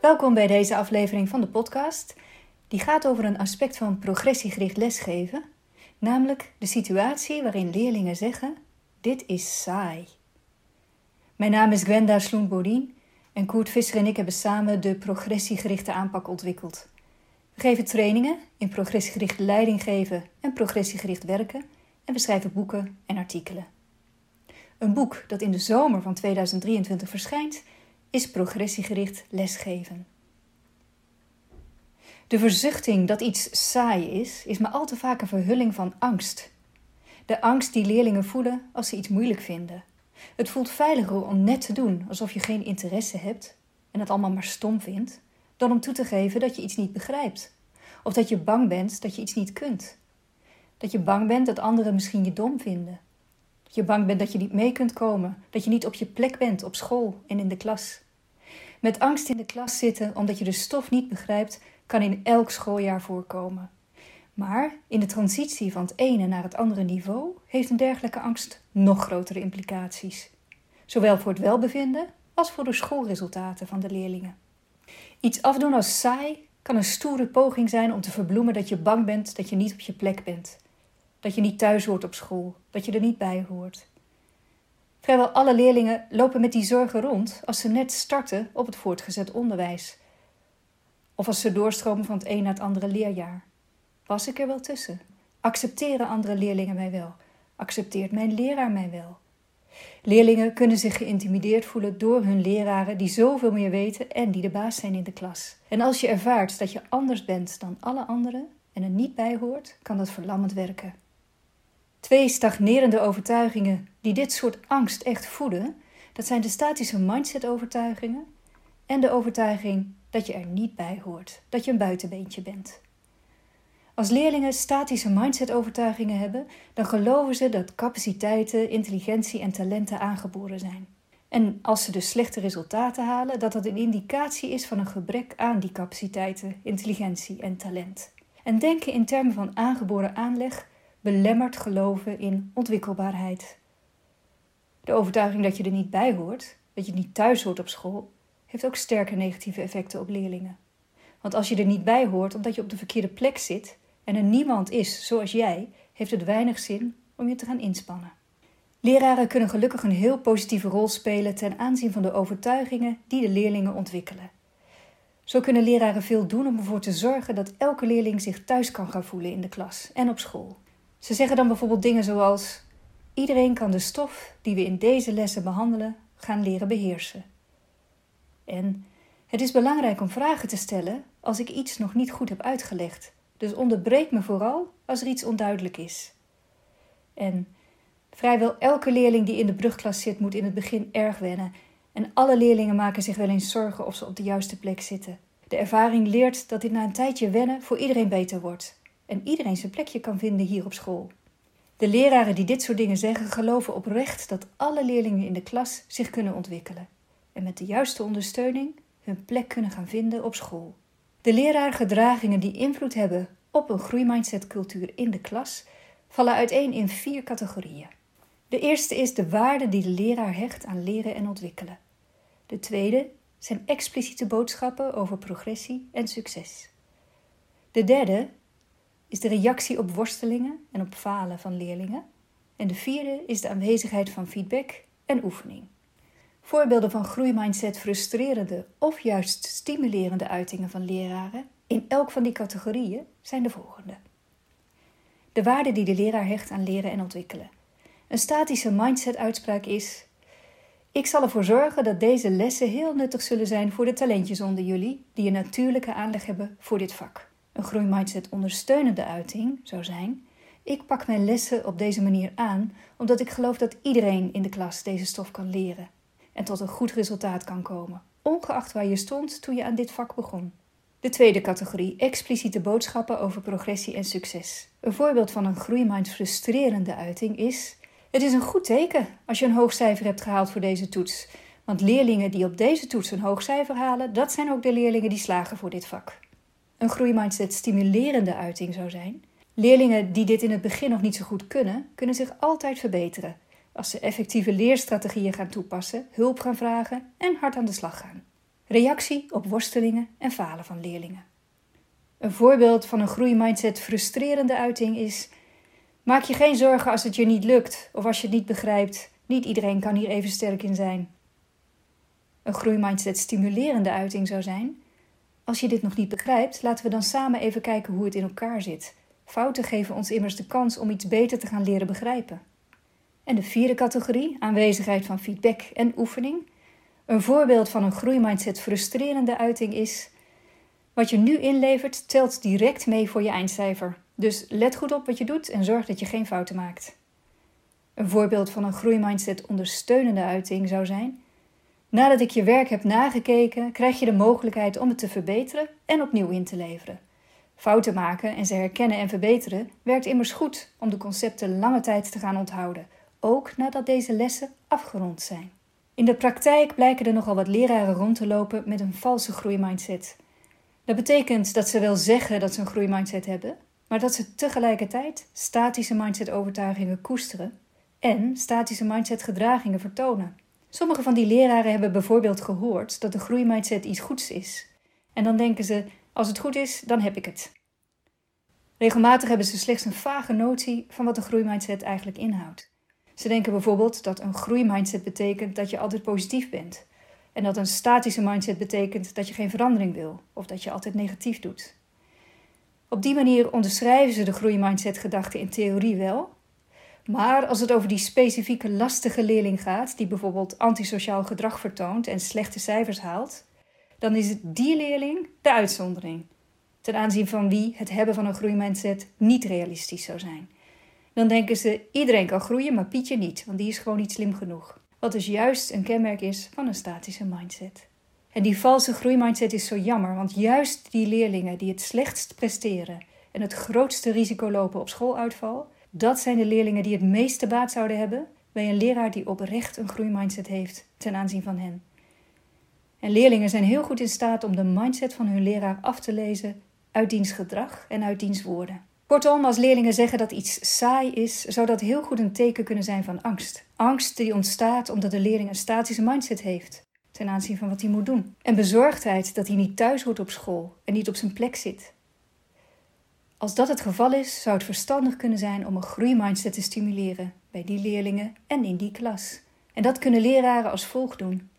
Welkom bij deze aflevering van de podcast. Die gaat over een aspect van progressiegericht lesgeven, namelijk de situatie waarin leerlingen zeggen: Dit is saai. Mijn naam is Gwenda Sloen-Bodien en Koert Visser en ik hebben samen de progressiegerichte aanpak ontwikkeld. We geven trainingen in progressiegericht leiding geven en progressiegericht werken en we schrijven boeken en artikelen. Een boek dat in de zomer van 2023 verschijnt is progressiegericht lesgeven. De verzuchting dat iets saai is, is maar al te vaak een verhulling van angst. De angst die leerlingen voelen als ze iets moeilijk vinden. Het voelt veiliger om net te doen alsof je geen interesse hebt en het allemaal maar stom vindt, dan om toe te geven dat je iets niet begrijpt. Of dat je bang bent dat je iets niet kunt. Dat je bang bent dat anderen misschien je dom vinden. Je bang bent dat je niet mee kunt komen, dat je niet op je plek bent op school en in de klas. Met angst in de klas zitten omdat je de stof niet begrijpt, kan in elk schooljaar voorkomen. Maar in de transitie van het ene naar het andere niveau heeft een dergelijke angst nog grotere implicaties. Zowel voor het welbevinden als voor de schoolresultaten van de leerlingen. Iets afdoen als saai kan een stoere poging zijn om te verbloemen dat je bang bent dat je niet op je plek bent. Dat je niet thuis hoort op school, dat je er niet bij hoort. Vrijwel alle leerlingen lopen met die zorgen rond als ze net starten op het voortgezet onderwijs. Of als ze doorstromen van het een naar het andere leerjaar. Pas ik er wel tussen? Accepteren andere leerlingen mij wel? Accepteert mijn leraar mij wel? Leerlingen kunnen zich geïntimideerd voelen door hun leraren die zoveel meer weten en die de baas zijn in de klas. En als je ervaart dat je anders bent dan alle anderen en er niet bij hoort, kan dat verlammend werken. Twee stagnerende overtuigingen die dit soort angst echt voeden, dat zijn de statische mindset-overtuigingen en de overtuiging dat je er niet bij hoort, dat je een buitenbeentje bent. Als leerlingen statische mindset-overtuigingen hebben, dan geloven ze dat capaciteiten, intelligentie en talenten aangeboren zijn. En als ze dus slechte resultaten halen, dat dat een indicatie is van een gebrek aan die capaciteiten, intelligentie en talent. En denken in termen van aangeboren aanleg belemmert geloven in ontwikkelbaarheid. De overtuiging dat je er niet bij hoort, dat je niet thuis hoort op school, heeft ook sterke negatieve effecten op leerlingen. Want als je er niet bij hoort omdat je op de verkeerde plek zit en er niemand is zoals jij, heeft het weinig zin om je te gaan inspannen. Leraren kunnen gelukkig een heel positieve rol spelen ten aanzien van de overtuigingen die de leerlingen ontwikkelen. Zo kunnen leraren veel doen om ervoor te zorgen dat elke leerling zich thuis kan gaan voelen in de klas en op school. Ze zeggen dan bijvoorbeeld dingen zoals: Iedereen kan de stof die we in deze lessen behandelen gaan leren beheersen. En het is belangrijk om vragen te stellen als ik iets nog niet goed heb uitgelegd. Dus onderbreek me vooral als er iets onduidelijk is. En vrijwel elke leerling die in de brugklas zit, moet in het begin erg wennen. En alle leerlingen maken zich wel eens zorgen of ze op de juiste plek zitten. De ervaring leert dat dit na een tijdje wennen voor iedereen beter wordt en iedereen zijn plekje kan vinden hier op school. De leraren die dit soort dingen zeggen, geloven oprecht dat alle leerlingen in de klas zich kunnen ontwikkelen en met de juiste ondersteuning hun plek kunnen gaan vinden op school. De leraargedragingen die invloed hebben op een groeimindsetcultuur in de klas vallen uiteen in vier categorieën. De eerste is de waarde die de leraar hecht aan leren en ontwikkelen. De tweede zijn expliciete boodschappen over progressie en succes. De derde is de reactie op worstelingen en op falen van leerlingen. En de vierde is de aanwezigheid van feedback en oefening. Voorbeelden van groeimindset frustrerende of juist stimulerende uitingen van leraren in elk van die categorieën zijn de volgende. De waarde die de leraar hecht aan leren en ontwikkelen. Een statische mindset-uitspraak is: Ik zal ervoor zorgen dat deze lessen heel nuttig zullen zijn voor de talentjes onder jullie die een natuurlijke aanleg hebben voor dit vak. Een groeimindset ondersteunende uiting zou zijn: ik pak mijn lessen op deze manier aan omdat ik geloof dat iedereen in de klas deze stof kan leren en tot een goed resultaat kan komen, ongeacht waar je stond toen je aan dit vak begon. De tweede categorie, expliciete boodschappen over progressie en succes. Een voorbeeld van een groeimind frustrerende uiting is: Het is een goed teken als je een hoog cijfer hebt gehaald voor deze toets. Want leerlingen die op deze toets een hoog cijfer halen, dat zijn ook de leerlingen die slagen voor dit vak een groeimindset stimulerende uiting zou zijn. Leerlingen die dit in het begin nog niet zo goed kunnen, kunnen zich altijd verbeteren als ze effectieve leerstrategieën gaan toepassen, hulp gaan vragen en hard aan de slag gaan. Reactie op worstelingen en falen van leerlingen. Een voorbeeld van een groeimindset frustrerende uiting is: maak je geen zorgen als het je niet lukt of als je het niet begrijpt. Niet iedereen kan hier even sterk in zijn. Een groeimindset stimulerende uiting zou zijn: als je dit nog niet begrijpt, laten we dan samen even kijken hoe het in elkaar zit. Fouten geven ons immers de kans om iets beter te gaan leren begrijpen. En de vierde categorie, aanwezigheid van feedback en oefening. Een voorbeeld van een groeimindset frustrerende uiting is: wat je nu inlevert telt direct mee voor je eindcijfer. Dus let goed op wat je doet en zorg dat je geen fouten maakt. Een voorbeeld van een groeimindset ondersteunende uiting zou zijn: nadat ik je werk heb nagekeken, krijg je de mogelijkheid om het te verbeteren en opnieuw in te leveren. Fouten maken en ze herkennen en verbeteren werkt immers goed om de concepten lange tijd te gaan onthouden, ook nadat deze lessen afgerond zijn. In de praktijk blijken er nogal wat leraren rond te lopen met een valse groeimindset. Dat betekent dat ze wel zeggen dat ze een groeimindset hebben, maar dat ze tegelijkertijd statische mindset-overtuigingen koesteren en statische mindset-gedragingen vertonen. Sommige van die leraren hebben bijvoorbeeld gehoord dat de groeimindset iets goeds is. En dan denken ze: als het goed is, dan heb ik het. Regelmatig hebben ze slechts een vage notie van wat een groeimindset eigenlijk inhoudt. Ze denken bijvoorbeeld dat een groeimindset betekent dat je altijd positief bent. En dat een statische mindset betekent dat je geen verandering wil of dat je altijd negatief doet. Op die manier onderschrijven ze de groeimindset-gedachte in theorie wel. Maar als het over die specifieke lastige leerling gaat, die bijvoorbeeld antisociaal gedrag vertoont en slechte cijfers haalt, dan is het die leerling de uitzondering. Ten aanzien van wie het hebben van een groeimindset niet realistisch zou zijn. Dan denken ze: iedereen kan groeien, maar Pietje niet, want die is gewoon niet slim genoeg. Wat dus juist een kenmerk is van een statische mindset. En die valse groeimindset is zo jammer, want juist die leerlingen die het slechtst presteren en het grootste risico lopen op schooluitval, dat zijn de leerlingen die het meeste baat zouden hebben bij een leraar die oprecht een groeimindset heeft ten aanzien van hen. En leerlingen zijn heel goed in staat om de mindset van hun leraar af te lezen uit diens gedrag en uit diens woorden. Kortom, als leerlingen zeggen dat iets saai is, zou dat heel goed een teken kunnen zijn van angst. Angst die ontstaat omdat de leerling een statische mindset heeft ten aanzien van wat hij moet doen. En bezorgdheid dat hij niet thuis hoort op school en niet op zijn plek zit. Als dat het geval is, zou het verstandig kunnen zijn om een groeimindset te stimuleren bij die leerlingen en in die klas. En dat kunnen leraren als volgt doen.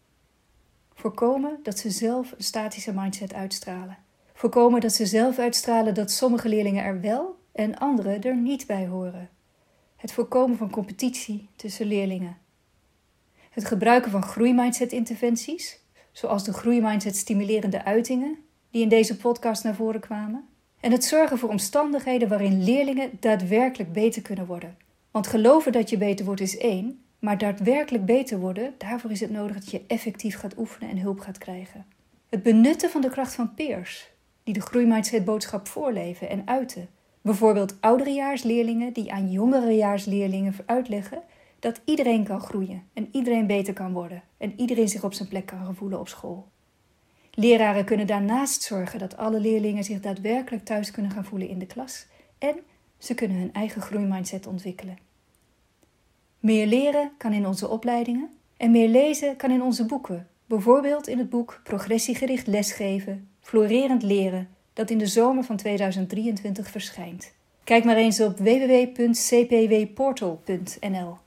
Voorkomen dat ze zelf een statische mindset uitstralen. Voorkomen dat ze zelf uitstralen dat sommige leerlingen er wel en anderen er niet bij horen. Het voorkomen van competitie tussen leerlingen. Het gebruiken van groeimindset-interventies, zoals de groeimindset stimulerende uitingen, die in deze podcast naar voren kwamen. En het zorgen voor omstandigheden waarin leerlingen daadwerkelijk beter kunnen worden. Want geloven dat je beter wordt is één, maar daadwerkelijk beter worden, daarvoor is het nodig dat je effectief gaat oefenen en hulp gaat krijgen. Het benutten van de kracht van peers, die de groeimindset-boodschap voorleven en uiten. Bijvoorbeeld ouderejaarsleerlingen die aan jongerejaarsleerlingen uitleggen dat iedereen kan groeien en iedereen beter kan worden en iedereen zich op zijn plek kan gevoelen op school. Leraren kunnen daarnaast zorgen dat alle leerlingen zich daadwerkelijk thuis kunnen gaan voelen in de klas en ze kunnen hun eigen groeimindset ontwikkelen. Meer leren kan in onze opleidingen en meer lezen kan in onze boeken, bijvoorbeeld in het boek Progressiegericht lesgeven, florerend leren, dat in de zomer van 2023 verschijnt. Kijk maar eens op www.cpwportal.nl.